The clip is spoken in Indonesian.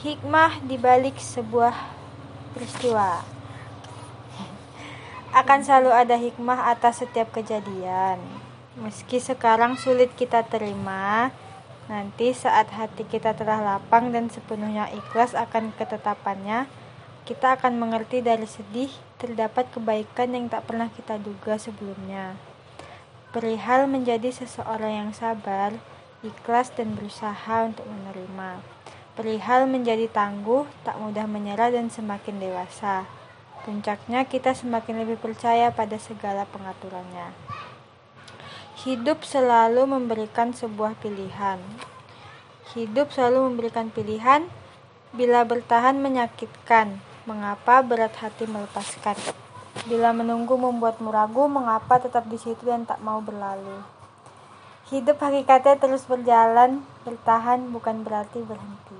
Hikmah di balik sebuah peristiwa. Akan selalu ada hikmah atas setiap kejadian. Meski sekarang sulit kita terima, nanti saat hati kita telah lapang dan sepenuhnya ikhlas akan ketetapannya, kita akan mengerti dari sedih terdapat kebaikan yang tak pernah kita duga sebelumnya. Perihal menjadi seseorang yang sabar, ikhlas dan berusaha untuk menerima. Perihal menjadi tangguh, tak mudah menyerah dan semakin dewasa. Puncaknya kita semakin lebih percaya pada segala pengaturannya. Hidup selalu memberikan sebuah pilihan. Hidup selalu memberikan pilihan. Bila bertahan menyakitkan, mengapa berat hati melepaskan? Bila menunggu membuatmu ragu, mengapa tetap di situ dan tak mau berlalu? Hidup hakikatnya terus berjalan, bertahan bukan berarti berhenti.